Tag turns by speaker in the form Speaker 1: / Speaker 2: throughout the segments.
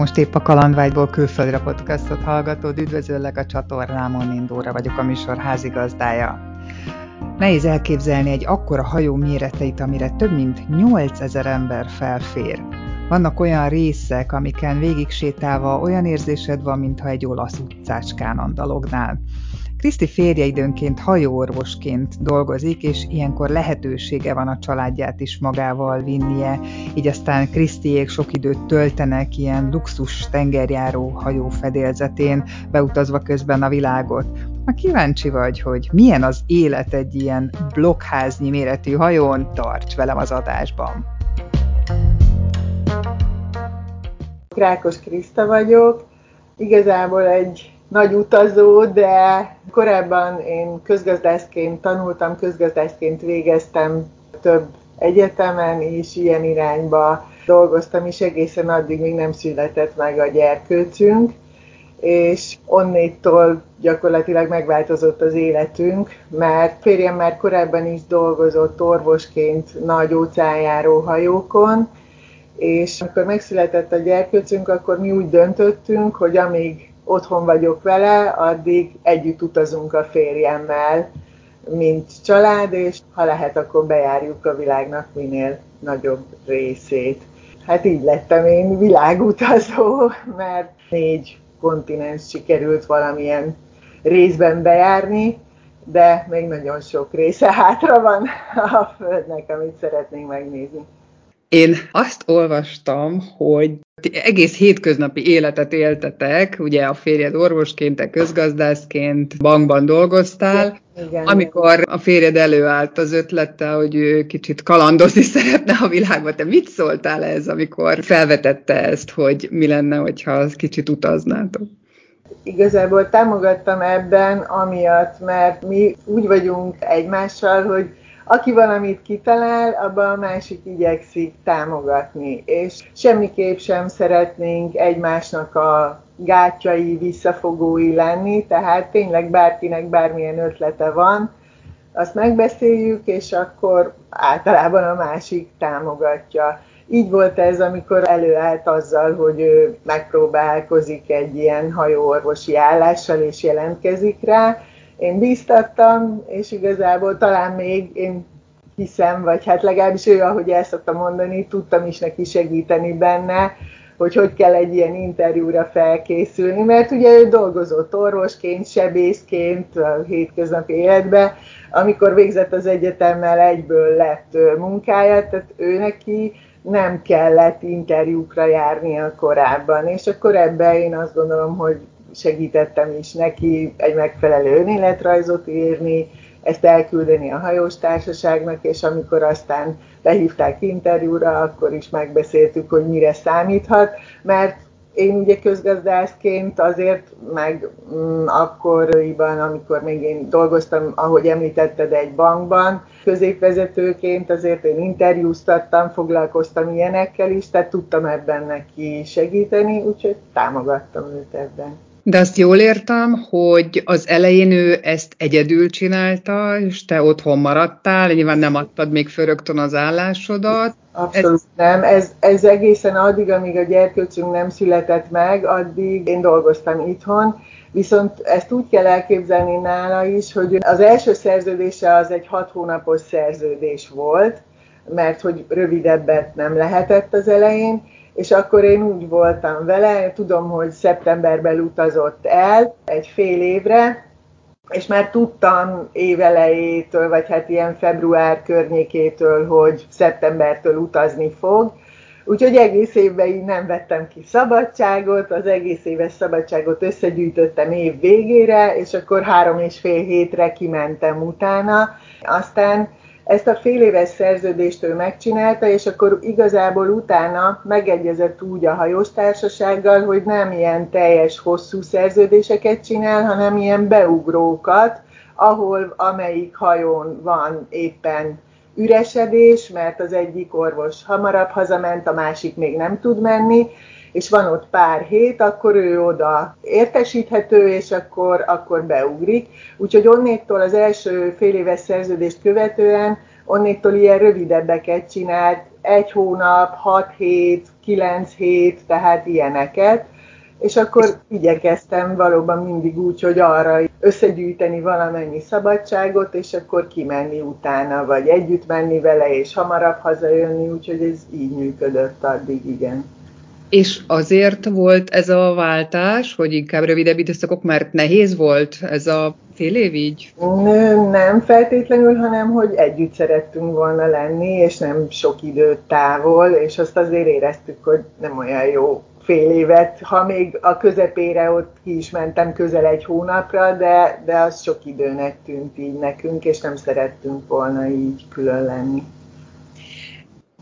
Speaker 1: most épp a Kalandvágyból külföldre podcastot hallgatod, üdvözöllek a csatornámon, Indóra vagyok a műsor házigazdája. Nehéz elképzelni egy akkora hajó méreteit, amire több mint 8000 ember felfér. Vannak olyan részek, amiken végig sétálva olyan érzésed van, mintha egy olasz utcácskán andalognál. Kriszti férje időnként hajóorvosként dolgozik, és ilyenkor lehetősége van a családját is magával vinnie, így aztán Krisztiék sok időt töltenek ilyen luxus tengerjáró hajó fedélzetén, beutazva közben a világot. Ma kíváncsi vagy, hogy milyen az élet egy ilyen blokkháznyi méretű hajón, tarts velem az adásban!
Speaker 2: Rákos Kriszta vagyok, igazából egy nagy utazó, de korábban én közgazdászként tanultam, közgazdászként végeztem több egyetemen, és ilyen irányba dolgoztam is egészen addig, még nem született meg a gyerkőcünk, és onnétól gyakorlatilag megváltozott az életünk, mert férjem már korábban is dolgozott orvosként nagy óceánjáró hajókon, és amikor megszületett a gyerkőcünk, akkor mi úgy döntöttünk, hogy amíg otthon vagyok vele, addig együtt utazunk a férjemmel, mint család, és ha lehet, akkor bejárjuk a világnak minél nagyobb részét. Hát így lettem én világutazó, mert négy kontinens sikerült valamilyen részben bejárni, de még nagyon sok része hátra van a Földnek, amit szeretnénk megnézni.
Speaker 1: Én azt olvastam, hogy egész hétköznapi életet éltetek, ugye a férjed orvosként, te közgazdászként bankban dolgoztál, igen, amikor a férjed előállt az ötlettel, hogy ő kicsit kalandozni szeretne a világba. Te mit szóltál ez, amikor felvetette ezt, hogy mi lenne, hogyha kicsit utaznátok?
Speaker 2: Igazából támogattam ebben, amiatt, mert mi úgy vagyunk egymással, hogy aki valamit kitalál, abban a másik igyekszik támogatni, és semmiképp sem szeretnénk egymásnak a gátjai, visszafogói lenni, tehát tényleg bárkinek bármilyen ötlete van, azt megbeszéljük, és akkor általában a másik támogatja. Így volt ez, amikor előállt azzal, hogy ő megpróbálkozik egy ilyen hajóorvosi állással, és jelentkezik rá, én bíztattam, és igazából talán még én hiszem, vagy hát legalábbis ő, ahogy el szoktam mondani, tudtam is neki segíteni benne, hogy hogy kell egy ilyen interjúra felkészülni, mert ugye ő dolgozott orvosként, sebészként a hétköznapi életben, amikor végzett az egyetemmel, egyből lett munkája, tehát ő neki nem kellett interjúkra járnia korábban, és akkor ebben én azt gondolom, hogy segítettem is neki egy megfelelő önéletrajzot írni, ezt elküldeni a hajós társaságnak, és amikor aztán behívták interjúra, akkor is megbeszéltük, hogy mire számíthat, mert én ugye közgazdászként azért, meg mm, akkoriban, amikor még én dolgoztam, ahogy említetted, egy bankban, középvezetőként azért én interjúztattam, foglalkoztam ilyenekkel is, tehát tudtam ebben neki segíteni, úgyhogy támogattam őt ebben.
Speaker 1: De azt jól értem, hogy az elején ő ezt egyedül csinálta, és te otthon maradtál, nyilván nem adtad még föl rögtön az állásodat.
Speaker 2: Abszolút ez... nem. Ez, ez egészen addig, amíg a gyerkőcünk nem született meg, addig én dolgoztam itthon, Viszont ezt úgy kell elképzelni nála is, hogy az első szerződése az egy hat hónapos szerződés volt, mert hogy rövidebbet nem lehetett az elején, és akkor én úgy voltam vele, tudom, hogy szeptemberben utazott el egy fél évre, és már tudtam évelejétől, vagy hát ilyen február környékétől, hogy szeptembertől utazni fog, Úgyhogy egész évben így nem vettem ki szabadságot, az egész éves szabadságot összegyűjtöttem év végére, és akkor három és fél hétre kimentem utána. Aztán ezt a fél éves szerződést ő megcsinálta, és akkor igazából utána megegyezett úgy a hajós társasággal, hogy nem ilyen teljes hosszú szerződéseket csinál, hanem ilyen beugrókat, ahol amelyik hajón van éppen üresedés, mert az egyik orvos hamarabb hazament, a másik még nem tud menni, és van ott pár hét, akkor ő oda értesíthető, és akkor, akkor beugrik. Úgyhogy onnétól az első fél éves szerződést követően, onnétól ilyen rövidebbeket csinált, egy hónap, hat hét, 9-7, tehát ilyeneket és akkor igyekeztem valóban mindig úgy, hogy arra összegyűjteni valamennyi szabadságot, és akkor kimenni utána, vagy együtt menni vele, és hamarabb hazajönni, úgyhogy ez így működött addig, igen.
Speaker 1: És azért volt ez a váltás, hogy inkább rövidebb időszakok, mert nehéz volt ez a fél év így?
Speaker 2: Nem feltétlenül, hanem hogy együtt szerettünk volna lenni, és nem sok időt távol, és azt azért éreztük, hogy nem olyan jó fél évet, ha még a közepére ott ki is mentem közel egy hónapra, de, de az sok időnek tűnt így nekünk, és nem szerettünk volna így külön lenni.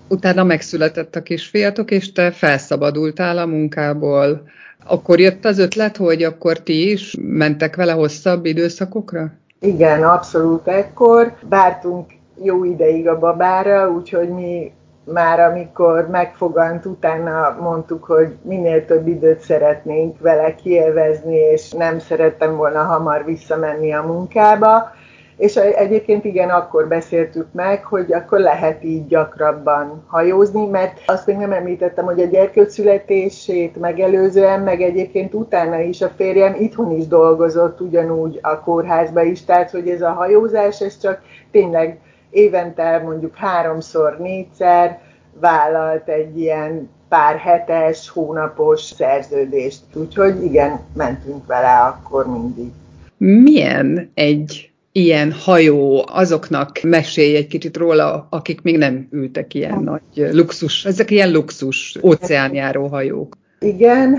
Speaker 1: Utána megszületett a kisfiatok, és te felszabadultál a munkából. Akkor jött az ötlet, hogy akkor ti is mentek vele hosszabb időszakokra?
Speaker 2: Igen, abszolút ekkor. Vártunk jó ideig a babára, úgyhogy mi már amikor megfogant, utána mondtuk, hogy minél több időt szeretnénk vele kielvezni, és nem szerettem volna hamar visszamenni a munkába. És egyébként igen, akkor beszéltük meg, hogy akkor lehet így gyakrabban hajózni, mert azt még nem említettem, hogy a gyerkőc születését megelőzően, meg egyébként utána is a férjem itthon is dolgozott ugyanúgy a kórházba is, tehát hogy ez a hajózás, ez csak tényleg évente mondjuk háromszor, négyszer vállalt egy ilyen pár hetes, hónapos szerződést. Úgyhogy igen, mentünk vele akkor mindig.
Speaker 1: Milyen egy ilyen hajó, azoknak mesélj egy kicsit róla, akik még nem ültek ilyen nagy luxus, ezek ilyen luxus óceánjáró hajók.
Speaker 2: Igen,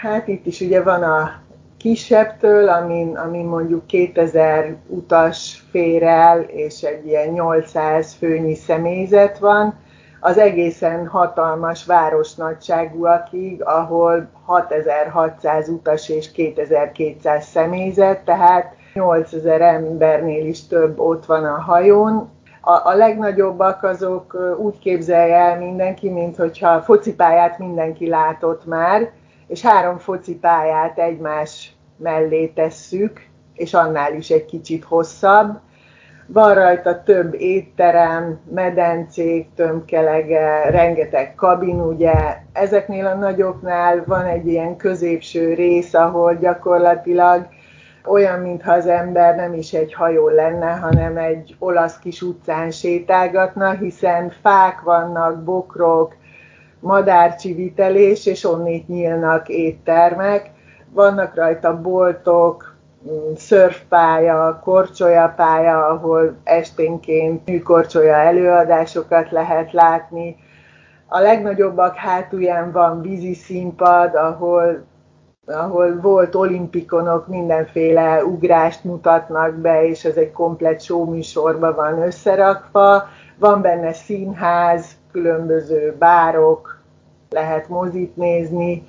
Speaker 2: hát itt is ugye van a kisebbtől, amin, amin mondjuk 2000 utas fér el, és egy ilyen 800 főnyi személyzet van, az egészen hatalmas városnagyságúakig, ahol 6600 utas és 2200 személyzet, tehát 8000 embernél is több ott van a hajón. A, a legnagyobbak azok úgy képzelje el mindenki, mint hogyha a focipályát mindenki látott már, és három focipályát egymás mellé tesszük, és annál is egy kicsit hosszabb. Van rajta több étterem, medencék, tömkelege, rengeteg kabin, ugye. Ezeknél a nagyoknál van egy ilyen középső rész, ahol gyakorlatilag olyan, mintha az ember nem is egy hajó lenne, hanem egy olasz kis utcán sétálgatna, hiszen fák vannak, bokrok, madárcsivitelés, és onnét nyílnak éttermek vannak rajta boltok, mm, szörfpálya, korcsolyapálya, ahol esténként műkorcsolya előadásokat lehet látni. A legnagyobbak hátulján van vízi színpad, ahol, ahol volt olimpikonok, mindenféle ugrást mutatnak be, és ez egy komplet műsorban van összerakva. Van benne színház, különböző bárok, lehet mozit nézni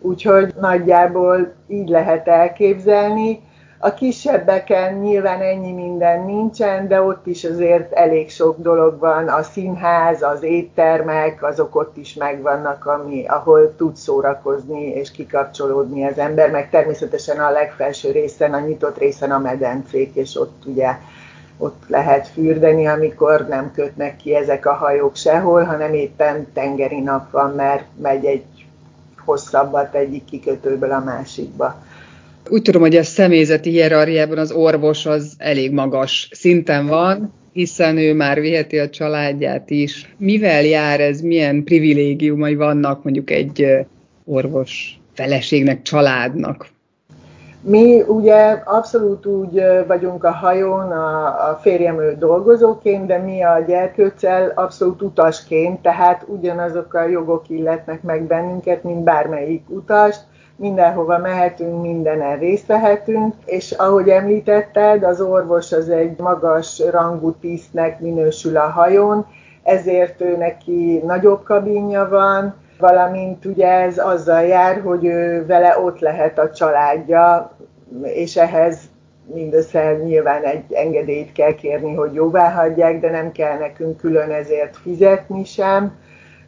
Speaker 2: úgyhogy nagyjából így lehet elképzelni. A kisebbeken nyilván ennyi minden nincsen, de ott is azért elég sok dolog van. A színház, az éttermek, azok ott is megvannak, ami, ahol tud szórakozni és kikapcsolódni az ember, meg természetesen a legfelső részen, a nyitott részen a medencék, és ott ugye ott lehet fürdeni, amikor nem kötnek ki ezek a hajók sehol, hanem éppen tengeri nap van, mert megy egy hosszabbat egyik kikötőből a másikba.
Speaker 1: Úgy tudom, hogy a személyzeti hierarchiában az orvos az elég magas szinten van, hiszen ő már viheti a családját is. Mivel jár ez, milyen privilégiumai vannak mondjuk egy orvos feleségnek, családnak?
Speaker 2: Mi ugye abszolút úgy vagyunk a hajón, a, a férjem ő dolgozóként, de mi a gyerkőccel abszolút utasként, tehát ugyanazok a jogok illetnek meg bennünket, mint bármelyik utast. Mindenhova mehetünk, mindenen részt vehetünk, és ahogy említetted, az orvos az egy magas rangú tisztnek minősül a hajón, ezért ő neki nagyobb kabinja van, valamint ugye ez azzal jár, hogy ő vele ott lehet a családja, és ehhez mindössze nyilván egy engedélyt kell kérni, hogy jóvá hagyják, de nem kell nekünk külön ezért fizetni sem.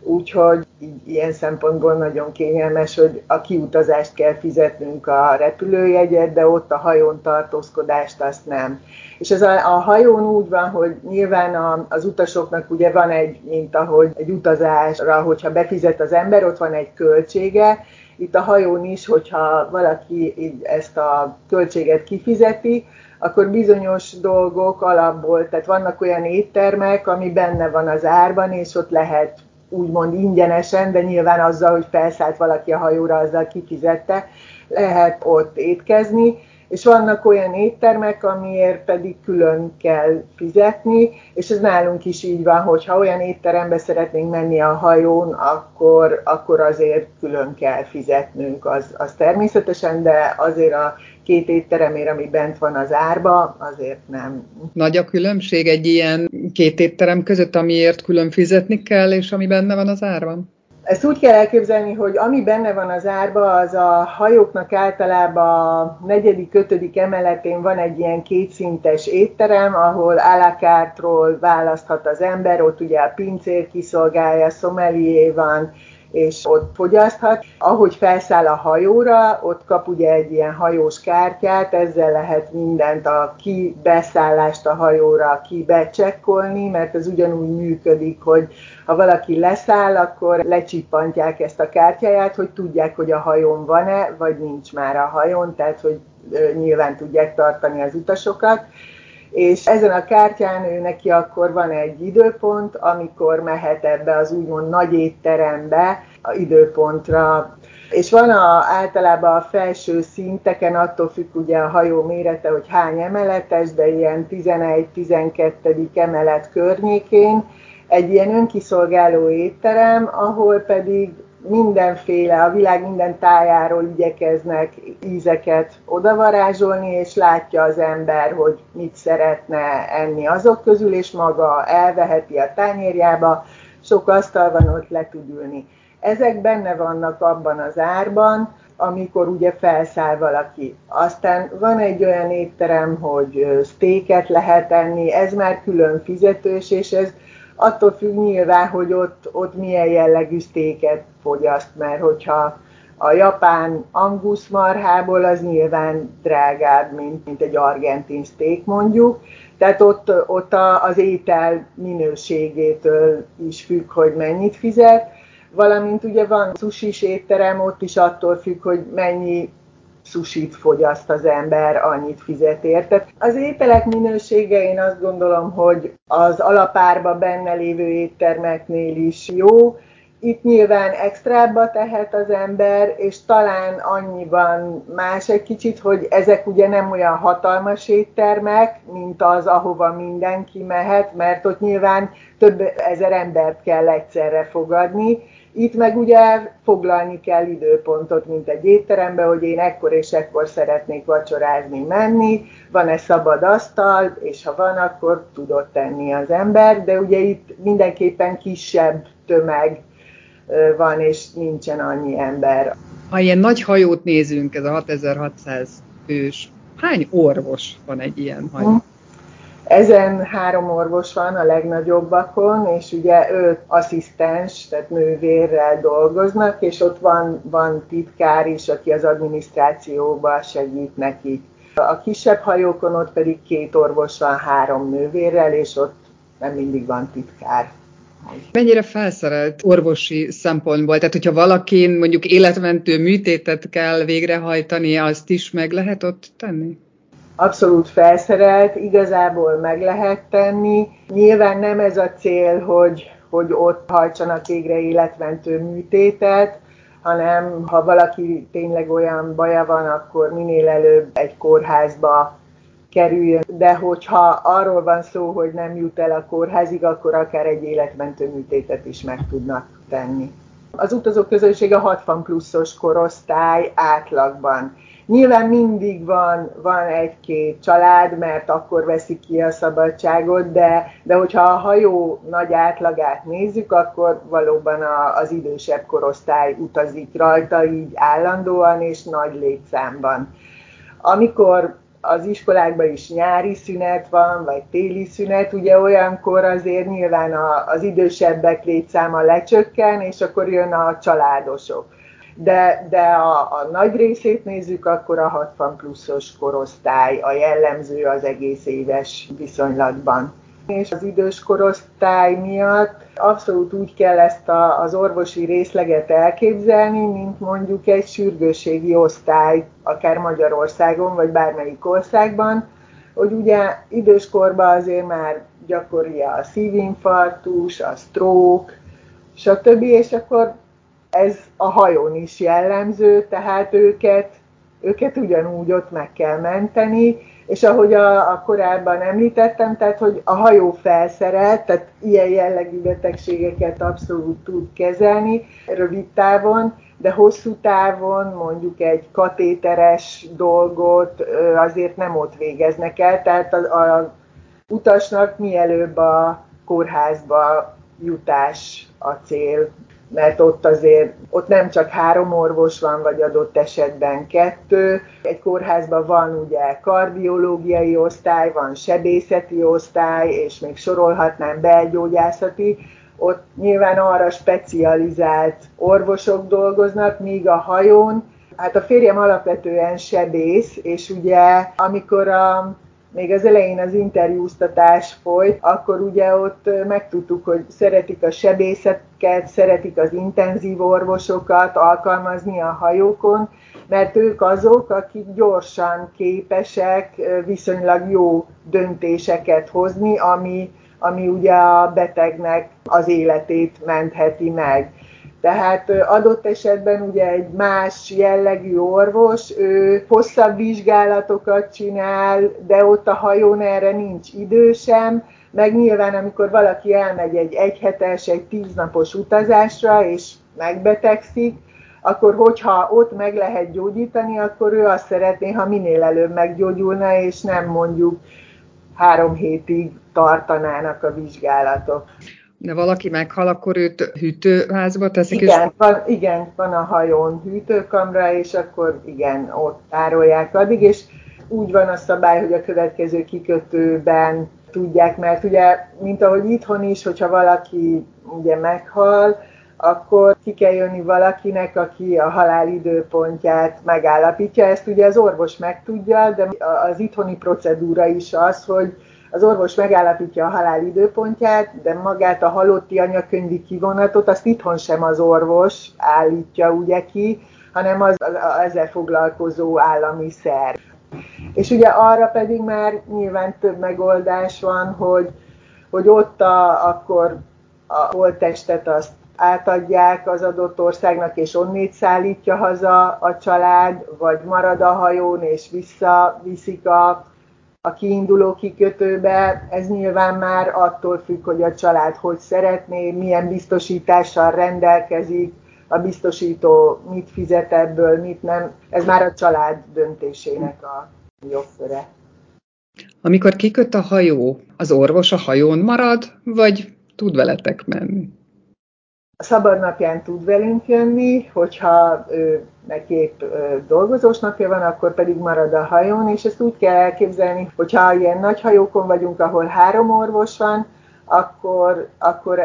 Speaker 2: Úgyhogy ilyen szempontból nagyon kényelmes, hogy a kiutazást kell fizetnünk a repülőjegyet, de ott a hajón tartózkodást azt nem. És ez a, a hajón úgy van, hogy nyilván a, az utasoknak ugye van egy, mint ahogy egy utazásra, hogyha befizet az ember, ott van egy költsége, itt a hajón is, hogyha valaki ezt a költséget kifizeti, akkor bizonyos dolgok alapból, tehát vannak olyan éttermek, ami benne van az árban, és ott lehet úgymond ingyenesen, de nyilván azzal, hogy felszállt valaki a hajóra, azzal kifizette, lehet ott étkezni, és vannak olyan éttermek, amiért pedig külön kell fizetni, és ez nálunk is így van, hogy ha olyan étterembe szeretnénk menni a hajón, akkor, akkor azért külön kell fizetnünk, az, az természetesen, de azért a két étteremért, ami bent van az árba, azért nem.
Speaker 1: Nagy a különbség egy ilyen két étterem között, amiért külön fizetni kell, és ami benne van az árban?
Speaker 2: Ezt úgy kell elképzelni, hogy ami benne van az árba, az a hajóknak általában a negyedik, ötödik emeletén van egy ilyen kétszintes étterem, ahol alakártról választhat az ember, ott ugye a pincér kiszolgálja, szomelié van, és ott fogyaszthat. Ahogy felszáll a hajóra, ott kap ugye egy ilyen hajós kártyát, ezzel lehet mindent, a kibeszállást a hajóra kibecsekkolni, mert ez ugyanúgy működik, hogy ha valaki leszáll, akkor lecsippantják ezt a kártyáját, hogy tudják, hogy a hajón van-e, vagy nincs már a hajón, tehát hogy nyilván tudják tartani az utasokat és ezen a kártyán ő neki akkor van egy időpont, amikor mehet ebbe az úgymond nagy étterembe a időpontra, és van a, általában a felső szinteken, attól függ ugye a hajó mérete, hogy hány emeletes, de ilyen 11-12. emelet környékén egy ilyen önkiszolgáló étterem, ahol pedig mindenféle, a világ minden tájáról igyekeznek ízeket odavarázsolni, és látja az ember, hogy mit szeretne enni azok közül, és maga elveheti a tányérjába, sok asztal van, ott le tud ülni. Ezek benne vannak abban az árban, amikor ugye felszáll valaki. Aztán van egy olyan étterem, hogy sztéket lehet enni, ez már külön fizetős, és ez attól függ nyilván, hogy ott, ott milyen jellegű sztéket fogyaszt, mert hogyha a japán angus marhából az nyilván drágább, mint, mint egy argentin szték mondjuk. Tehát ott, ott az étel minőségétől is függ, hogy mennyit fizet. Valamint ugye van sushi étterem, ott is attól függ, hogy mennyi susit fogyaszt az ember, annyit fizet érte. Az ételek minősége én azt gondolom, hogy az alapárba benne lévő éttermeknél is jó, itt nyilván extrába tehet az ember, és talán annyiban más egy kicsit, hogy ezek ugye nem olyan hatalmas éttermek, mint az, ahova mindenki mehet, mert ott nyilván több ezer embert kell egyszerre fogadni, itt meg ugye foglalni kell időpontot, mint egy étterembe, hogy én ekkor és ekkor szeretnék vacsorázni, menni, van-e szabad asztal, és ha van, akkor tudott tenni az ember, de ugye itt mindenképpen kisebb tömeg van, és nincsen annyi ember.
Speaker 1: Ha ilyen nagy hajót nézünk, ez a 6600 fős, hány orvos van egy ilyen hajó?
Speaker 2: Ezen három orvos van a legnagyobbakon, és ugye öt asszisztens, tehát nővérrel dolgoznak, és ott van, van titkár is, aki az adminisztrációba segít nekik. A kisebb hajókon ott pedig két orvos van három nővérrel, és ott nem mindig van titkár.
Speaker 1: Mennyire felszerelt orvosi szempontból? Tehát, hogyha valakin mondjuk életmentő műtétet kell végrehajtani, azt is meg lehet ott tenni?
Speaker 2: Abszolút felszerelt, igazából meg lehet tenni. Nyilván nem ez a cél, hogy, hogy ott hajtsanak végre életmentő műtétet, hanem ha valaki tényleg olyan baja van, akkor minél előbb egy kórházba kerüljön. De hogyha arról van szó, hogy nem jut el a kórházig, akkor akár egy életmentő műtétet is meg tudnak tenni. Az utazók közönsége 60 pluszos korosztály átlagban. Nyilván mindig van, van egy-két család, mert akkor veszik ki a szabadságot, de, de hogyha a hajó nagy átlagát nézzük, akkor valóban a, az idősebb korosztály utazik rajta így állandóan és nagy létszámban. Amikor az iskolákban is nyári szünet van, vagy téli szünet, ugye olyankor azért nyilván az idősebbek létszáma lecsökken, és akkor jön a családosok. De, de a, a nagy részét nézzük, akkor a 60 pluszos korosztály a jellemző az egész éves viszonylatban és az idős korosztály miatt abszolút úgy kell ezt a, az orvosi részleget elképzelni, mint mondjuk egy sürgősségi osztály, akár Magyarországon, vagy bármelyik országban, hogy ugye időskorban azért már gyakori a szívinfarktus, a stroke, stb. És akkor ez a hajón is jellemző, tehát őket, őket ugyanúgy ott meg kell menteni, és ahogy a, a korábban említettem, tehát hogy a hajó felszerelt, tehát ilyen jellegű betegségeket abszolút tud kezelni rövid távon, de hosszú távon mondjuk egy katéteres dolgot azért nem ott végeznek el, tehát a, a utasnak mielőbb a kórházba jutás a cél, mert ott azért, ott nem csak három orvos van, vagy adott esetben kettő. Egy kórházban van ugye kardiológiai osztály, van sebészeti osztály, és még sorolhatnám belgyógyászati, ott nyilván arra specializált orvosok dolgoznak, míg a hajón, hát a férjem alapvetően sebész, és ugye amikor a még az elején az interjúztatás folyt, akkor ugye ott megtudtuk, hogy szeretik a sebészetket, szeretik az intenzív orvosokat alkalmazni a hajókon, mert ők azok, akik gyorsan képesek viszonylag jó döntéseket hozni, ami, ami ugye a betegnek az életét mentheti meg. Tehát adott esetben ugye egy más jellegű orvos, ő hosszabb vizsgálatokat csinál, de ott a hajón erre nincs idő sem, meg nyilván amikor valaki elmegy egy egyhetes, egy tíznapos utazásra, és megbetegszik, akkor hogyha ott meg lehet gyógyítani, akkor ő azt szeretné, ha minél előbb meggyógyulna, és nem mondjuk három hétig tartanának a vizsgálatok
Speaker 1: de valaki meghal, akkor őt hűtőházba teszik?
Speaker 2: Igen, és... van, igen, van a hajón hűtőkamra, és akkor igen, ott tárolják addig, és úgy van a szabály, hogy a következő kikötőben tudják, mert ugye, mint ahogy itthon is, hogyha valaki ugye meghal, akkor ki kell jönni valakinek, aki a halál időpontját megállapítja. Ezt ugye az orvos megtudja, de az itthoni procedúra is az, hogy az orvos megállapítja a halál időpontját, de magát a halotti anyakönyvi kivonatot, azt itthon sem az orvos állítja ugye ki, hanem az, az, az ezzel foglalkozó állami szerv. És ugye arra pedig már nyilván több megoldás van, hogy, hogy ott a, akkor a holttestet azt átadják az adott országnak, és onnét szállítja haza a család, vagy marad a hajón, és visszaviszik a a kiinduló kikötőbe, ez nyilván már attól függ, hogy a család hogy szeretné, milyen biztosítással rendelkezik, a biztosító mit fizet ebből, mit nem. Ez már a család döntésének a jogköre.
Speaker 1: Amikor kiköt a hajó, az orvos a hajón marad, vagy tud veletek menni?
Speaker 2: A szabadnapján tud velünk jönni, hogyha ő, neki épp dolgozós napja van, akkor pedig marad a hajón, és ezt úgy kell elképzelni, hogyha ilyen nagy hajókon vagyunk, ahol három orvos van, akkor, akkor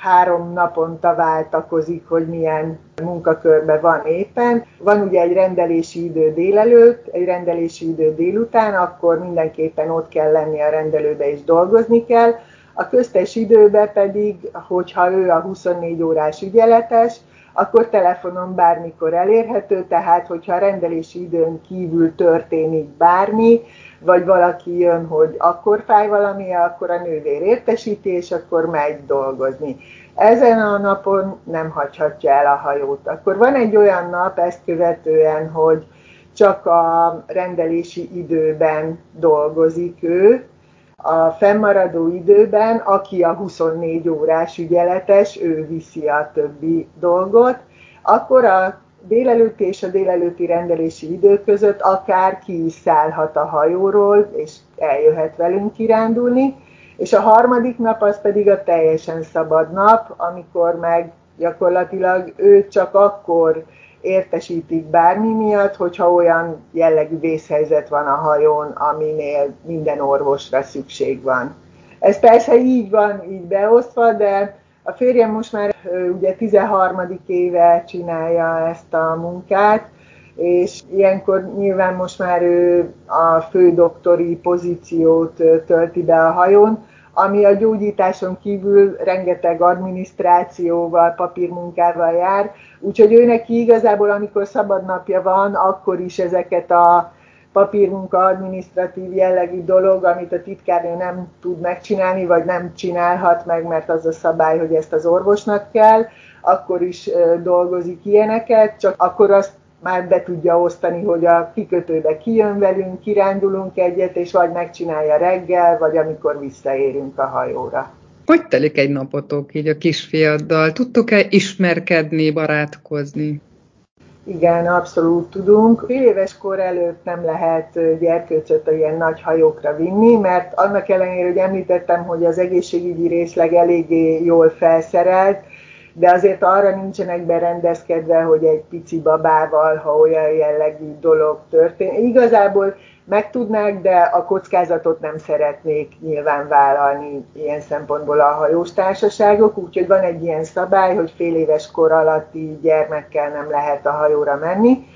Speaker 2: három naponta váltakozik, hogy milyen munkakörben van éppen. Van ugye egy rendelési idő délelőtt, egy rendelési idő délután, akkor mindenképpen ott kell lenni a rendelőbe és dolgozni kell. A köztes időben pedig, hogyha ő a 24 órás ügyeletes, akkor telefonon bármikor elérhető, tehát hogyha a rendelési időn kívül történik bármi, vagy valaki jön, hogy akkor fáj valami, akkor a nővér értesíti, és akkor megy dolgozni. Ezen a napon nem hagyhatja el a hajót. Akkor van egy olyan nap ezt követően, hogy csak a rendelési időben dolgozik ő, a fennmaradó időben, aki a 24 órás ügyeletes, ő viszi a többi dolgot, akkor a délelőtti és a délelőtti rendelési idő között akár ki is szállhat a hajóról, és eljöhet velünk kirándulni, és a harmadik nap az pedig a teljesen szabad nap, amikor meg gyakorlatilag ő csak akkor értesítik bármi miatt, hogyha olyan jellegű vészhelyzet van a hajón, aminél minden orvosra szükség van. Ez persze így van, így beosztva, de a férjem most már ugye 13. éve csinálja ezt a munkát, és ilyenkor nyilván most már ő a fődoktori pozíciót tölti be a hajón, ami a gyógyításon kívül rengeteg adminisztrációval, papírmunkával jár, úgyhogy ő neki igazából, amikor szabadnapja van, akkor is ezeket a papírmunka, adminisztratív jellegű dolog, amit a titkárnő nem tud megcsinálni, vagy nem csinálhat meg, mert az a szabály, hogy ezt az orvosnak kell, akkor is dolgozik ilyeneket, csak akkor azt már be tudja osztani, hogy a kikötőbe kijön velünk, kirándulunk egyet, és vagy megcsinálja reggel, vagy amikor visszaérünk a hajóra.
Speaker 1: Hogy telik egy napotok így a kisfiaddal? Tudtok-e ismerkedni, barátkozni?
Speaker 2: Igen, abszolút tudunk. Fél éves kor előtt nem lehet gyerkőcöt a ilyen nagy hajókra vinni, mert annak ellenére, hogy említettem, hogy az egészségügyi részleg eléggé jól felszerelt, de azért arra nincsenek berendezkedve, hogy egy pici babával, ha olyan jellegű dolog történik. Igazából megtudnák, de a kockázatot nem szeretnék nyilván vállalni ilyen szempontból a hajós társaságok, úgyhogy van egy ilyen szabály, hogy fél éves kor alatti gyermekkel nem lehet a hajóra menni.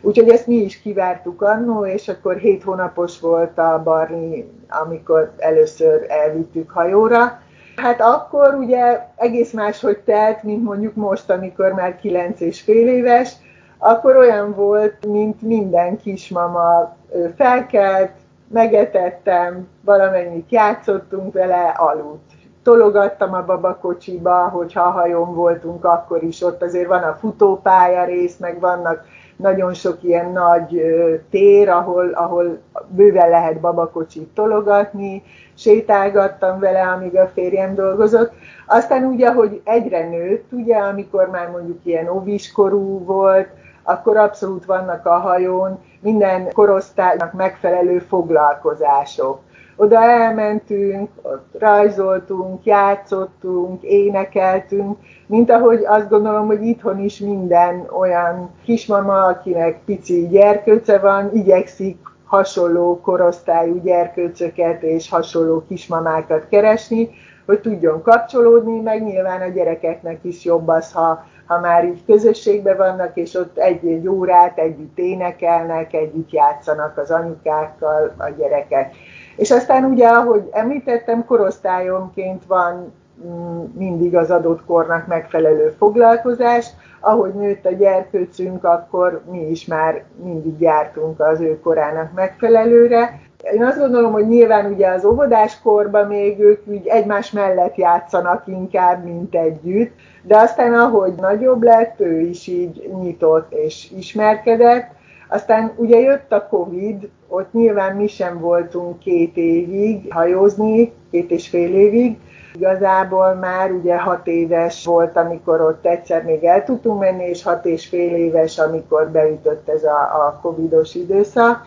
Speaker 2: Úgyhogy ezt mi is kivártuk annó, és akkor hét hónapos volt a Barni, amikor először elvittük hajóra, Hát akkor ugye egész máshogy telt, mint mondjuk most, amikor már kilenc és fél éves, akkor olyan volt, mint minden kismama. Felkelt, megetettem, valamennyit játszottunk vele, aludt. Tologattam a babakocsiba, hogyha a hajón voltunk, akkor is. Ott azért van a futópálya rész, meg vannak nagyon sok ilyen nagy tér, ahol, ahol bőven lehet babakocsit tologatni, sétálgattam vele, amíg a férjem dolgozott. Aztán ugye, hogy egyre nőtt, ugye, amikor már mondjuk ilyen óviskorú volt, akkor abszolút vannak a hajón minden korosztálynak megfelelő foglalkozások. Oda elmentünk, ott rajzoltunk, játszottunk, énekeltünk, mint ahogy azt gondolom, hogy itthon is minden olyan kismama, akinek pici gyerkőce van, igyekszik hasonló korosztályú gyerkőcöket és hasonló kismamákat keresni, hogy tudjon kapcsolódni, meg nyilván a gyerekeknek is jobb az, ha, ha már így közösségben vannak, és ott egy-egy órát együtt énekelnek, együtt játszanak az anyukákkal a gyerekek. És aztán ugye, ahogy említettem, korosztályonként van mm, mindig az adott kornak megfelelő foglalkozás. Ahogy nőtt a gyerkőcünk, akkor mi is már mindig jártunk az ő korának megfelelőre. Én azt gondolom, hogy nyilván ugye az óvodáskorban még ők úgy egymás mellett játszanak inkább, mint együtt, de aztán ahogy nagyobb lett, ő is így nyitott és ismerkedett, aztán ugye jött a Covid, ott nyilván mi sem voltunk két évig hajózni, két és fél évig, Igazából már ugye hat éves volt, amikor ott egyszer még el tudtunk menni, és hat és fél éves, amikor beütött ez a, a covidos időszak,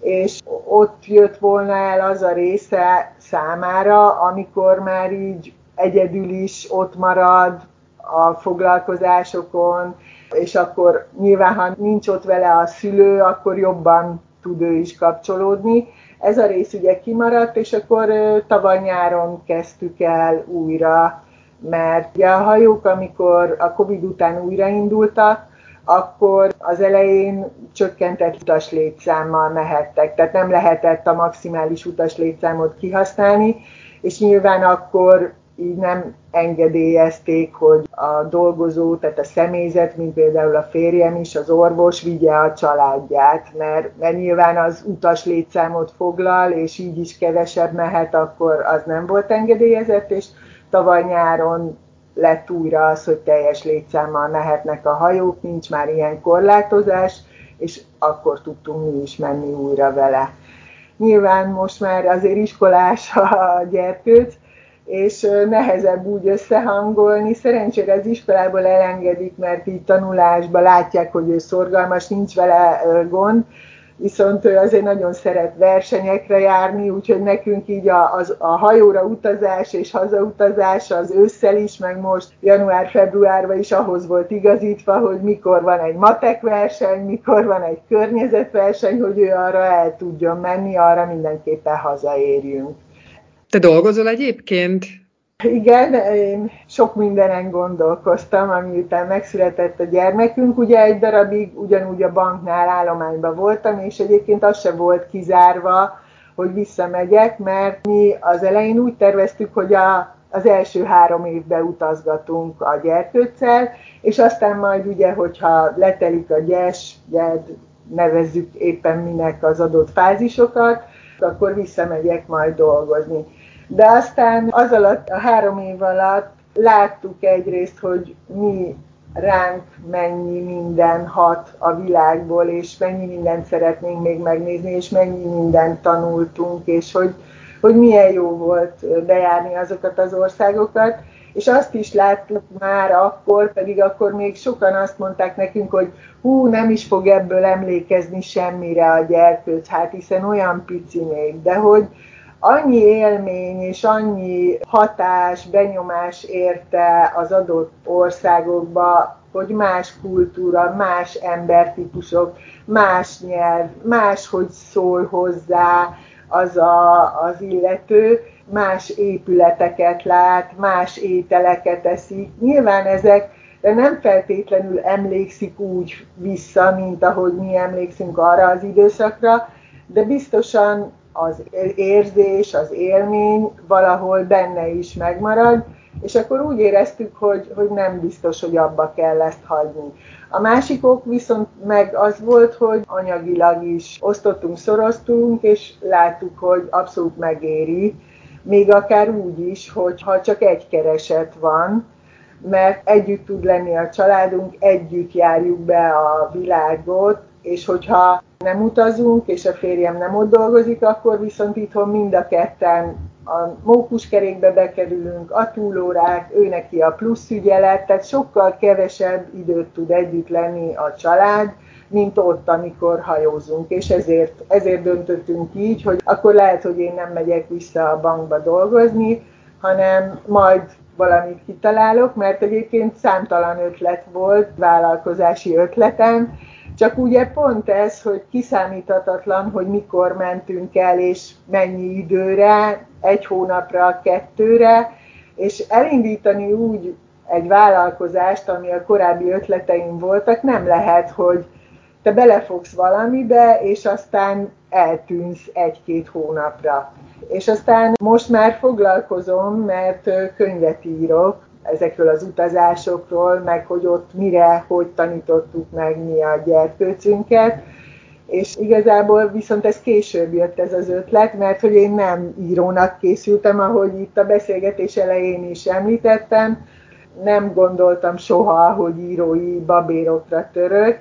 Speaker 2: és ott jött volna el az a része számára, amikor már így egyedül is ott marad a foglalkozásokon, és akkor nyilván, ha nincs ott vele a szülő, akkor jobban tud ő is kapcsolódni. Ez a rész ugye kimaradt, és akkor tavaly nyáron kezdtük el újra, mert ugye a hajók, amikor a Covid után újraindultak, akkor az elején csökkentett utaslétszámmal mehettek, tehát nem lehetett a maximális utaslétszámot kihasználni, és nyilván akkor így nem engedélyezték, hogy a dolgozó, tehát a személyzet, mint például a férjem is, az orvos vigye a családját, mert, mert nyilván az utas létszámot foglal, és így is kevesebb mehet, akkor az nem volt engedélyezett, és tavaly nyáron lett újra az, hogy teljes létszámmal mehetnek a hajók, nincs már ilyen korlátozás, és akkor tudtunk mi is menni újra vele. Nyilván most már azért iskolás a gyerkőc, és nehezebb úgy összehangolni. Szerencsére az iskolából elengedik, mert így tanulásban látják, hogy ő szorgalmas, nincs vele gond, viszont ő azért nagyon szeret versenyekre járni, úgyhogy nekünk így a, az, a hajóra utazás és hazautazás az ősszel is, meg most január-februárban is ahhoz volt igazítva, hogy mikor van egy matek verseny, mikor van egy környezetverseny, hogy ő arra el tudjon menni, arra mindenképpen hazaérjünk.
Speaker 1: Te dolgozol egyébként?
Speaker 2: Igen, én sok mindenen gondolkoztam, ami után megszületett a gyermekünk. Ugye egy darabig ugyanúgy a banknál állományban voltam, és egyébként az se volt kizárva, hogy visszamegyek, mert mi az elején úgy terveztük, hogy a, az első három évben utazgatunk a gyerkőccel, és aztán majd ugye, hogyha letelik a gyes, gyed, nevezzük éppen minek az adott fázisokat, akkor visszamegyek majd dolgozni. De aztán az alatt, a három év alatt láttuk egyrészt, hogy mi ránk mennyi minden hat a világból, és mennyi mindent szeretnénk még megnézni, és mennyi mindent tanultunk, és hogy, hogy milyen jó volt bejárni azokat az országokat. És azt is láttuk már akkor, pedig akkor még sokan azt mondták nekünk, hogy hú, nem is fog ebből emlékezni semmire a gyerkőc, hát hiszen olyan pici még, de hogy, annyi élmény és annyi hatás, benyomás érte az adott országokba, hogy más kultúra, más embertípusok, más nyelv, más, hogy szól hozzá az a, az illető, más épületeket lát, más ételeket eszik. Nyilván ezek de nem feltétlenül emlékszik úgy vissza, mint ahogy mi emlékszünk arra az időszakra, de biztosan az érzés, az élmény valahol benne is megmarad, és akkor úgy éreztük, hogy, hogy nem biztos, hogy abba kell ezt hagyni. A másik ok viszont meg az volt, hogy anyagilag is osztottunk, szoroztunk, és láttuk, hogy abszolút megéri, még akár úgy is, hogy ha csak egy kereset van, mert együtt tud lenni a családunk, együtt járjuk be a világot, és hogyha nem utazunk, és a férjem nem ott dolgozik, akkor viszont itthon mind a ketten a mókuskerékbe bekerülünk, a túlórák, ő neki a plusz ügyelet, tehát sokkal kevesebb időt tud együtt lenni a család, mint ott, amikor hajózunk, és ezért, ezért döntöttünk így, hogy akkor lehet, hogy én nem megyek vissza a bankba dolgozni, hanem majd valamit kitalálok, mert egyébként számtalan ötlet volt, vállalkozási ötletem, csak ugye pont ez, hogy kiszámíthatatlan, hogy mikor mentünk el, és mennyi időre, egy hónapra, kettőre, és elindítani úgy egy vállalkozást, ami a korábbi ötleteim voltak, nem lehet, hogy te belefogsz valamibe, és aztán eltűnsz egy-két hónapra. És aztán most már foglalkozom, mert könyvet írok, ezekről az utazásokról, meg hogy ott mire, hogy tanítottuk meg mi a gyerkőcünket, és igazából viszont ez később jött ez az ötlet, mert hogy én nem írónak készültem, ahogy itt a beszélgetés elején is említettem, nem gondoltam soha, hogy írói babérokra török,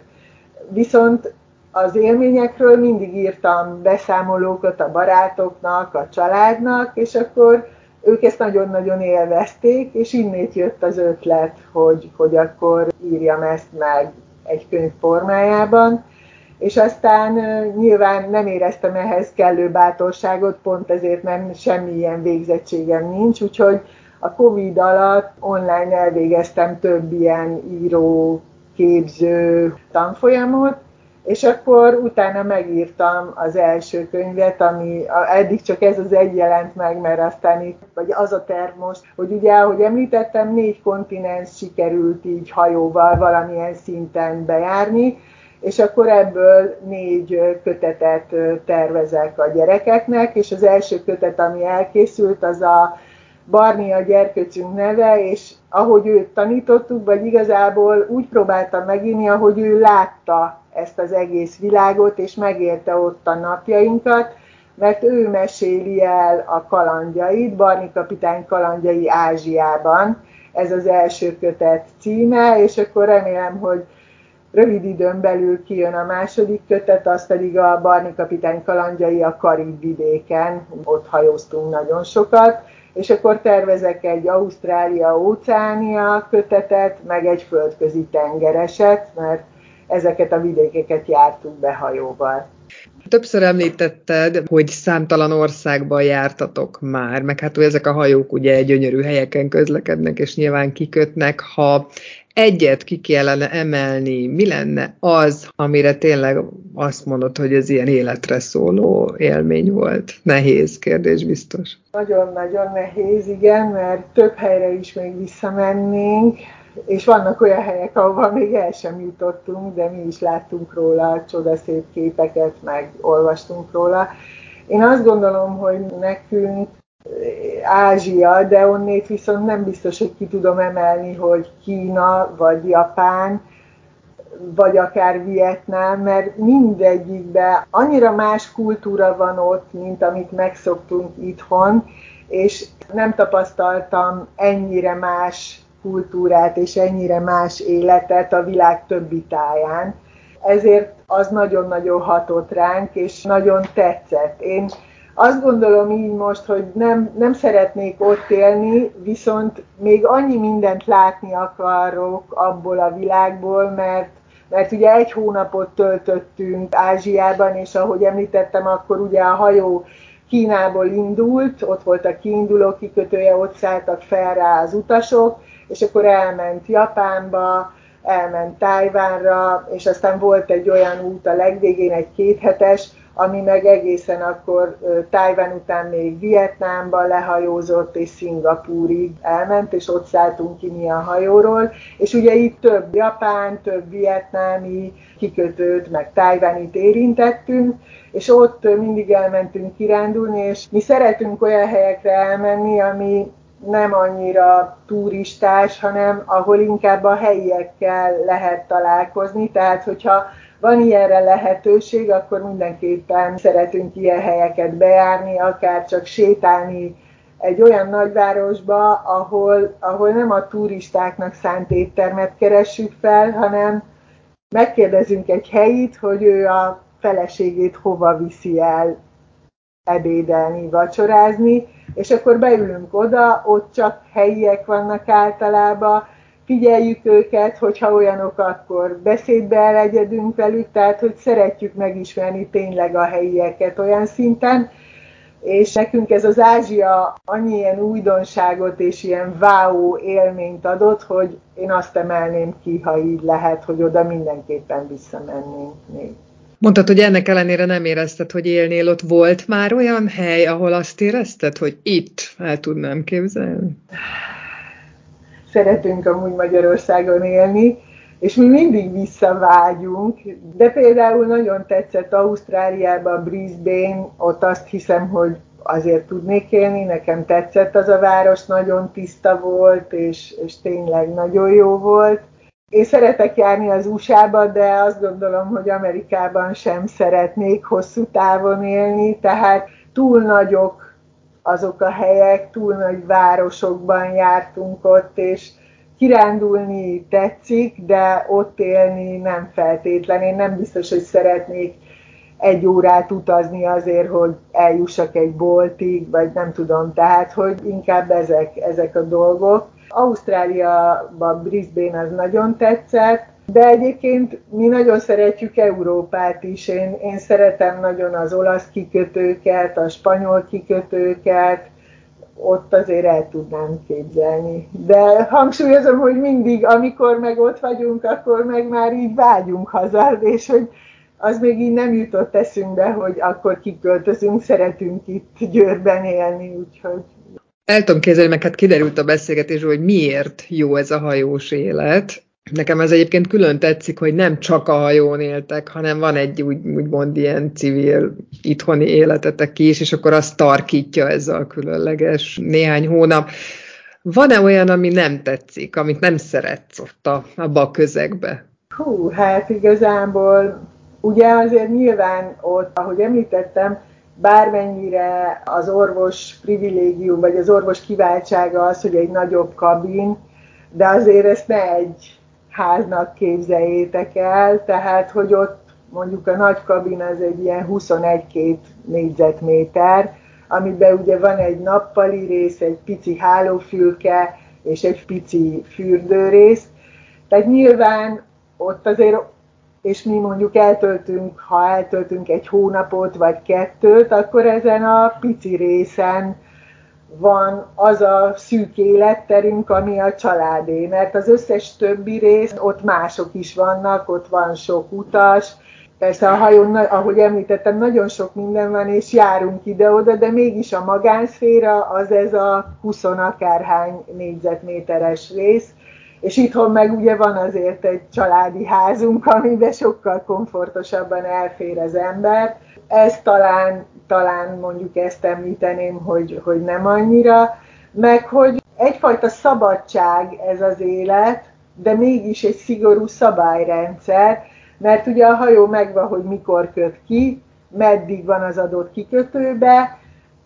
Speaker 2: viszont az élményekről mindig írtam beszámolókat a barátoknak, a családnak, és akkor ők ezt nagyon-nagyon élvezték, és innét jött az ötlet, hogy, hogy akkor írjam ezt meg egy könyv formájában. És aztán nyilván nem éreztem ehhez kellő bátorságot, pont ezért, mert semmilyen végzettségem nincs, úgyhogy a Covid alatt online elvégeztem több ilyen író, képző tanfolyamot, és akkor utána megírtam az első könyvet, ami eddig csak ez az egy jelent meg, mert aztán itt, vagy az a terv most, hogy ugye, ahogy említettem, négy kontinens sikerült így hajóval valamilyen szinten bejárni, és akkor ebből négy kötetet tervezek a gyerekeknek, és az első kötet, ami elkészült, az a Barni a gyerköcünk neve, és ahogy őt tanítottuk, vagy igazából úgy próbáltam megírni, ahogy ő látta ezt az egész világot, és megérte ott a napjainkat, mert ő meséli el a kalandjait, Barni kapitány kalandjai Ázsiában, ez az első kötet címe, és akkor remélem, hogy rövid időn belül kijön a második kötet, az pedig a Barni kapitány kalandjai a Karib vidéken, ott hajóztunk nagyon sokat, és akkor tervezek egy Ausztrália-Óceánia kötetet, meg egy földközi tengereset, mert ezeket a vidékeket jártuk be hajóval.
Speaker 1: Többször említetted, hogy számtalan országban jártatok már, meg hát ezek a hajók ugye gyönyörű helyeken közlekednek, és nyilván kikötnek. Ha egyet ki kellene emelni, mi lenne az, amire tényleg azt mondod, hogy ez ilyen életre szóló élmény volt? Nehéz kérdés biztos.
Speaker 2: Nagyon-nagyon nehéz, igen, mert több helyre is még visszamennénk, és vannak olyan helyek, ahova még el sem jutottunk, de mi is láttunk róla csodaszép képeket, meg olvastunk róla. Én azt gondolom, hogy nekünk Ázsia, de onnét viszont nem biztos, hogy ki tudom emelni, hogy Kína, vagy Japán, vagy akár Vietnám, mert mindegyikben annyira más kultúra van ott, mint amit megszoktunk itthon, és nem tapasztaltam ennyire más kultúrát és ennyire más életet a világ többi táján. Ezért az nagyon-nagyon hatott ránk, és nagyon tetszett. Én azt gondolom így most, hogy nem, nem szeretnék ott élni, viszont még annyi mindent látni akarok abból a világból, mert mert ugye egy hónapot töltöttünk Ázsiában, és ahogy említettem, akkor ugye a hajó Kínából indult, ott volt a kiinduló kikötője, ott szálltak fel rá az utasok, és akkor elment Japánba, elment Tájvánra, és aztán volt egy olyan út a legvégén, egy kéthetes, ami meg egészen akkor Tájván után még Vietnámba lehajózott, és Szingapúrig elment, és ott szálltunk ki mi a hajóról, és ugye itt több japán, több vietnámi kikötőt, meg Tájvánit érintettünk, és ott mindig elmentünk kirándulni, és mi szeretünk olyan helyekre elmenni, ami nem annyira turistás, hanem ahol inkább a helyiekkel lehet találkozni. Tehát, hogyha van ilyenre lehetőség, akkor mindenképpen szeretünk ilyen helyeket bejárni, akár csak sétálni egy olyan nagyvárosba, ahol, ahol nem a turistáknak szánt éttermet keressük fel, hanem megkérdezünk egy helyit, hogy ő a feleségét hova viszi el ebédelni, vacsorázni, és akkor beülünk oda, ott csak helyiek vannak általában, figyeljük őket, hogyha olyanok, akkor beszédbe elegyedünk velük, tehát hogy szeretjük megismerni tényleg a helyieket olyan szinten, és nekünk ez az Ázsia annyi ilyen újdonságot és ilyen wow élményt adott, hogy én azt emelném ki, ha így lehet, hogy oda mindenképpen visszamennénk még.
Speaker 1: Mondtad, hogy ennek ellenére nem érezted, hogy élnél ott. Volt már olyan hely, ahol azt érezted, hogy itt el tudnám képzelni?
Speaker 2: Szeretünk amúgy Magyarországon élni, és mi mindig visszavágyunk, de például nagyon tetszett Ausztráliában, Brisbane, ott azt hiszem, hogy azért tudnék élni, nekem tetszett az a város, nagyon tiszta volt, és, és tényleg nagyon jó volt. Én szeretek járni az USA-ba, de azt gondolom, hogy Amerikában sem szeretnék hosszú távon élni, tehát túl nagyok azok a helyek, túl nagy városokban jártunk ott, és kirándulni tetszik, de ott élni nem feltétlen. Én nem biztos, hogy szeretnék egy órát utazni azért, hogy eljussak egy boltig, vagy nem tudom, tehát, hogy inkább ezek, ezek a dolgok. Ausztráliában Brisbane az nagyon tetszett, de egyébként mi nagyon szeretjük Európát is. Én, én szeretem nagyon az olasz kikötőket, a spanyol kikötőket, ott azért el tudnám képzelni. De hangsúlyozom, hogy mindig, amikor meg ott vagyunk, akkor meg már így vágyunk haza, és hogy az még így nem jutott eszünkbe, hogy akkor kiköltözünk, szeretünk itt Győrben élni, úgyhogy
Speaker 1: el tudom képzelni, meg hát kiderült a beszélgetésről, hogy miért jó ez a hajós élet. Nekem ez egyébként külön tetszik, hogy nem csak a hajón éltek, hanem van egy úgy, úgymond ilyen civil itthoni életetek is, és akkor azt tarkítja ez a különleges néhány hónap. Van-e olyan, ami nem tetszik, amit nem szeretsz ott a, abba a közegbe?
Speaker 2: Hú, hát igazából ugye azért nyilván ott, ahogy említettem, bármennyire az orvos privilégium, vagy az orvos kiváltsága az, hogy egy nagyobb kabin, de azért ezt ne egy háznak képzeljétek el, tehát hogy ott mondjuk a nagy kabin az egy ilyen 21-2 négyzetméter, amiben ugye van egy nappali rész, egy pici hálófülke és egy pici fürdőrész. Tehát nyilván ott azért és mi mondjuk eltöltünk, ha eltöltünk egy hónapot vagy kettőt, akkor ezen a pici részen van az a szűk életterünk, ami a családé, mert az összes többi rész, ott mások is vannak, ott van sok utas, Persze a hajón, ahogy említettem, nagyon sok minden van, és járunk ide-oda, de mégis a magánszféra az ez a 20 akárhány négyzetméteres rész, és itthon meg ugye van azért egy családi házunk, amiben sokkal komfortosabban elfér az ember. Ez talán, talán mondjuk ezt említeném, hogy, hogy nem annyira, meg hogy egyfajta szabadság ez az élet, de mégis egy szigorú szabályrendszer, mert ugye a hajó megvan, hogy mikor köt ki, meddig van az adott kikötőbe,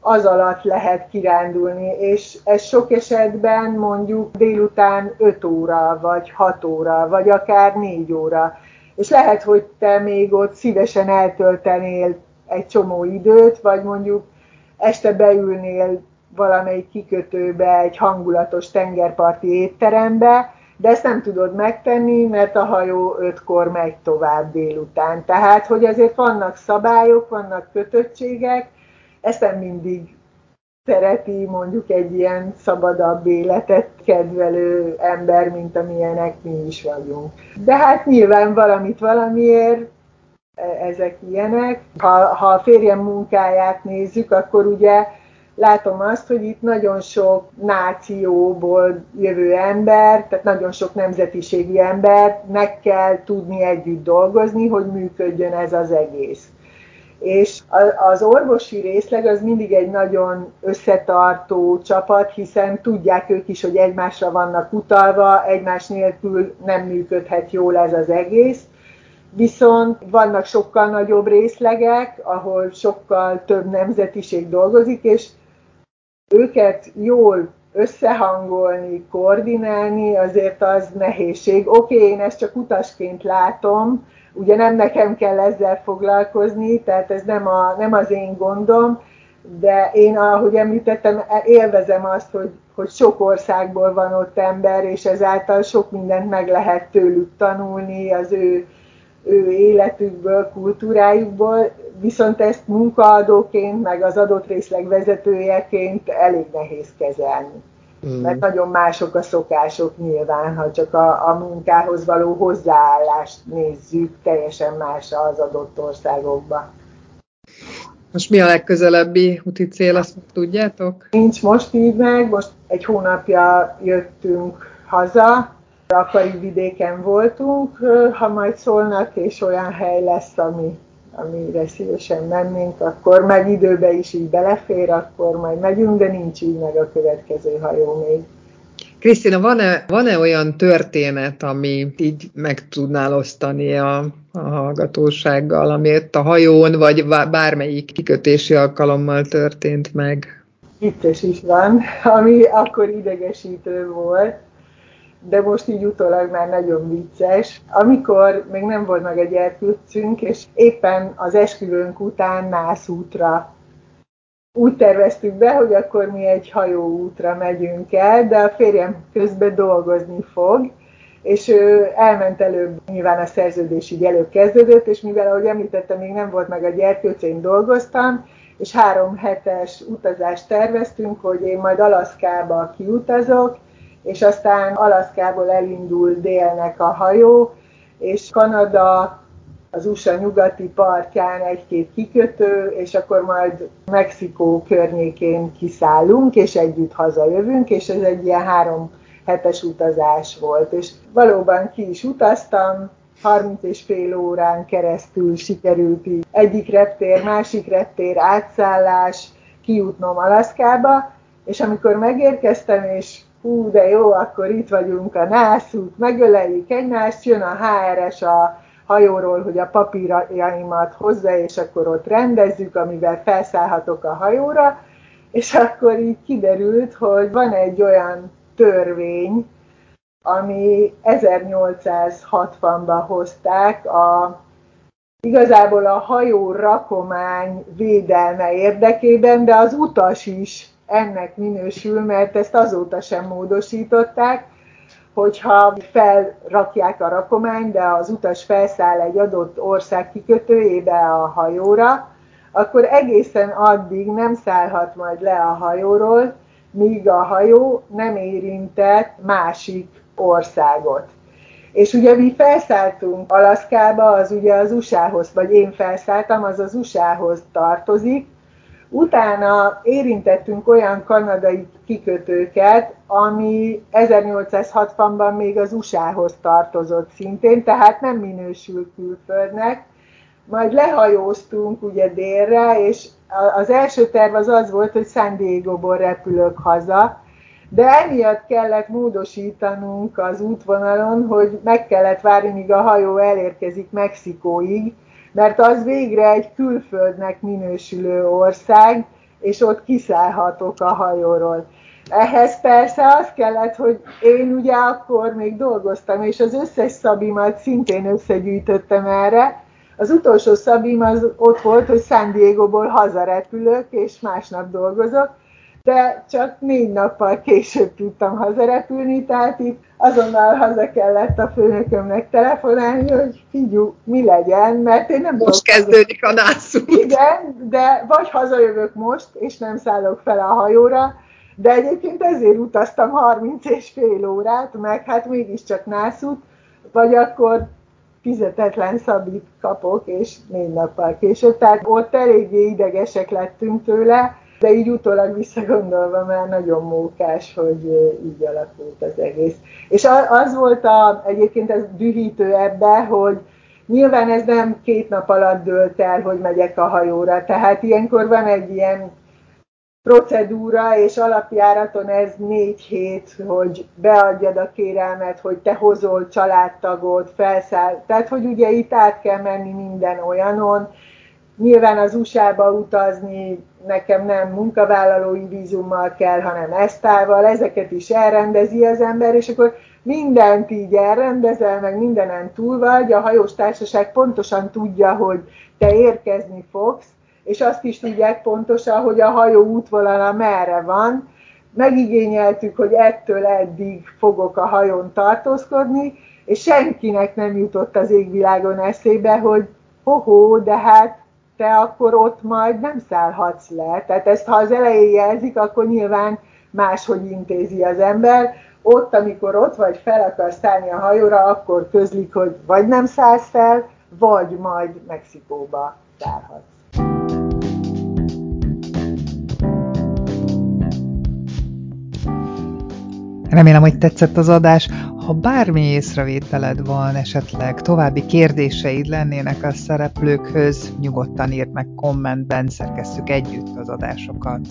Speaker 2: az alatt lehet kirándulni, és ez sok esetben mondjuk délután 5 óra, vagy 6 óra, vagy akár 4 óra. És lehet, hogy te még ott szívesen eltöltenél egy csomó időt, vagy mondjuk este beülnél valamelyik kikötőbe, egy hangulatos tengerparti étterembe, de ezt nem tudod megtenni, mert a hajó ötkor megy tovább délután. Tehát, hogy azért vannak szabályok, vannak kötöttségek, ezt mindig szereti mondjuk egy ilyen szabadabb életet kedvelő ember, mint amilyenek mi is vagyunk. De hát nyilván valamit valamiért e, ezek ilyenek. Ha, ha a férjem munkáját nézzük, akkor ugye látom azt, hogy itt nagyon sok nációból jövő ember, tehát nagyon sok nemzetiségi embernek kell tudni együtt dolgozni, hogy működjön ez az egész. És az orvosi részleg az mindig egy nagyon összetartó csapat, hiszen tudják ők is, hogy egymásra vannak utalva, egymás nélkül nem működhet jól ez az egész. Viszont vannak sokkal nagyobb részlegek, ahol sokkal több nemzetiség dolgozik, és őket jól összehangolni, koordinálni, azért az nehézség. Oké, okay, én ezt csak utasként látom, ugye nem nekem kell ezzel foglalkozni, tehát ez nem, a, nem az én gondom, de én, ahogy említettem, élvezem azt, hogy, hogy sok országból van ott ember, és ezáltal sok mindent meg lehet tőlük tanulni, az ő, ő életükből, kultúrájukból, viszont ezt munkaadóként, meg az adott részleg vezetőjeként elég nehéz kezelni. Mm. Mert nagyon mások a szokások nyilván, ha csak a, a munkához való hozzáállást nézzük, teljesen más az adott országokban.
Speaker 1: Most mi a legközelebbi úti cél, azt tudjátok?
Speaker 2: Nincs most így meg, most egy hónapja jöttünk haza, akari vidéken voltunk, ha majd szólnak, és olyan hely lesz, ami amire szívesen mennénk, akkor meg időbe is így belefér, akkor majd megyünk, de nincs így meg a következő hajó még.
Speaker 1: Krisztina, van-e, van-e olyan történet, ami így meg tudnál osztani a, a hallgatósággal, amit a hajón, vagy bármelyik kikötési alkalommal történt meg?
Speaker 2: Vicces is van, ami akkor idegesítő volt de most így utólag már nagyon vicces. Amikor még nem volt meg egy gyerkőcünk, és éppen az esküvőnk után nászútra úgy terveztük be, hogy akkor mi egy hajóútra megyünk el, de a férjem közben dolgozni fog, és ő elment előbb, nyilván a szerződés így előbb kezdődött, és mivel, ahogy említettem, még nem volt meg a gyerkőc, én dolgoztam, és három hetes utazást terveztünk, hogy én majd Alaszkába kiutazok, és aztán Alaszkából elindul délnek a hajó, és Kanada az USA nyugati partján egy-két kikötő, és akkor majd Mexikó környékén kiszállunk, és együtt hazajövünk, és ez egy ilyen három hetes utazás volt. És valóban ki is utaztam, 30 és fél órán keresztül sikerült így egyik reptér, másik reptér, átszállás, kijutnom Alaszkába, és amikor megérkeztem, és hú, de jó, akkor itt vagyunk a nászút, megöleljük egymást, jön a HRS a hajóról, hogy a papírjaimat hozza, és akkor ott rendezzük, amivel felszállhatok a hajóra, és akkor így kiderült, hogy van egy olyan törvény, ami 1860-ban hozták a igazából a hajó rakomány védelme érdekében, de az utas is ennek minősül, mert ezt azóta sem módosították, hogyha felrakják a rakományt, de az utas felszáll egy adott ország kikötőjébe a hajóra, akkor egészen addig nem szállhat majd le a hajóról, míg a hajó nem érintett másik országot. És ugye mi felszálltunk Alaszkába, az ugye az USA-hoz, vagy én felszálltam, az az USA-hoz tartozik. Utána érintettünk olyan kanadai kikötőket, ami 1860-ban még az USA-hoz tartozott szintén, tehát nem minősül külföldnek. Majd lehajóztunk ugye délre, és az első terv az az volt, hogy San Diego-ból repülök haza, de emiatt kellett módosítanunk az útvonalon, hogy meg kellett várni, míg a hajó elérkezik Mexikóig, mert az végre egy külföldnek minősülő ország, és ott kiszállhatok a hajóról. Ehhez persze az kellett, hogy én ugye akkor még dolgoztam, és az összes szabimat szintén összegyűjtöttem erre. Az utolsó szabim az ott volt, hogy San Diego-ból hazarepülök, és másnap dolgozok, de csak négy nappal később tudtam hazarepülni, tehát itt azonnal haza kellett a főnökömnek telefonálni, hogy figyú, mi legyen, mert én nem
Speaker 1: Most kezdődik a nászút.
Speaker 2: Igen, de vagy hazajövök most, és nem szállok fel a hajóra, de egyébként ezért utaztam 30 és fél órát, meg hát mégiscsak nászút, vagy akkor fizetetlen szabít kapok, és négy nappal később. Tehát ott eléggé idegesek lettünk tőle, de így utólag visszagondolva már nagyon mókás, hogy így alakult az egész. És az volt a, egyébként ez dühítő ebbe, hogy nyilván ez nem két nap alatt dőlt el, hogy megyek a hajóra, tehát ilyenkor van egy ilyen procedúra, és alapjáraton ez négy hét, hogy beadjad a kérelmet, hogy te hozol családtagot, felszáll. Tehát, hogy ugye itt át kell menni minden olyanon. Nyilván az USA-ba utazni nekem nem munkavállalói vízummal kell, hanem esztával, ezeket is elrendezi az ember, és akkor mindent így elrendezel, meg mindenen túl vagy, a hajós társaság pontosan tudja, hogy te érkezni fogsz, és azt is tudják pontosan, hogy a hajó útvonala merre van. Megigényeltük, hogy ettől eddig fogok a hajón tartózkodni, és senkinek nem jutott az égvilágon eszébe, hogy hoho, de hát te akkor ott majd nem szállhatsz le. Tehát ezt, ha az elején jelzik, akkor nyilván máshogy intézi az ember. Ott, amikor ott vagy, fel akarsz szállni a hajóra, akkor közlik, hogy vagy nem szállsz fel, vagy majd Mexikóba szállhatsz.
Speaker 1: Remélem, hogy tetszett az adás. Ha bármi észrevételed van, esetleg további kérdéseid lennének a szereplőkhöz, nyugodtan írd meg kommentben, szerkesszük együtt az adásokat.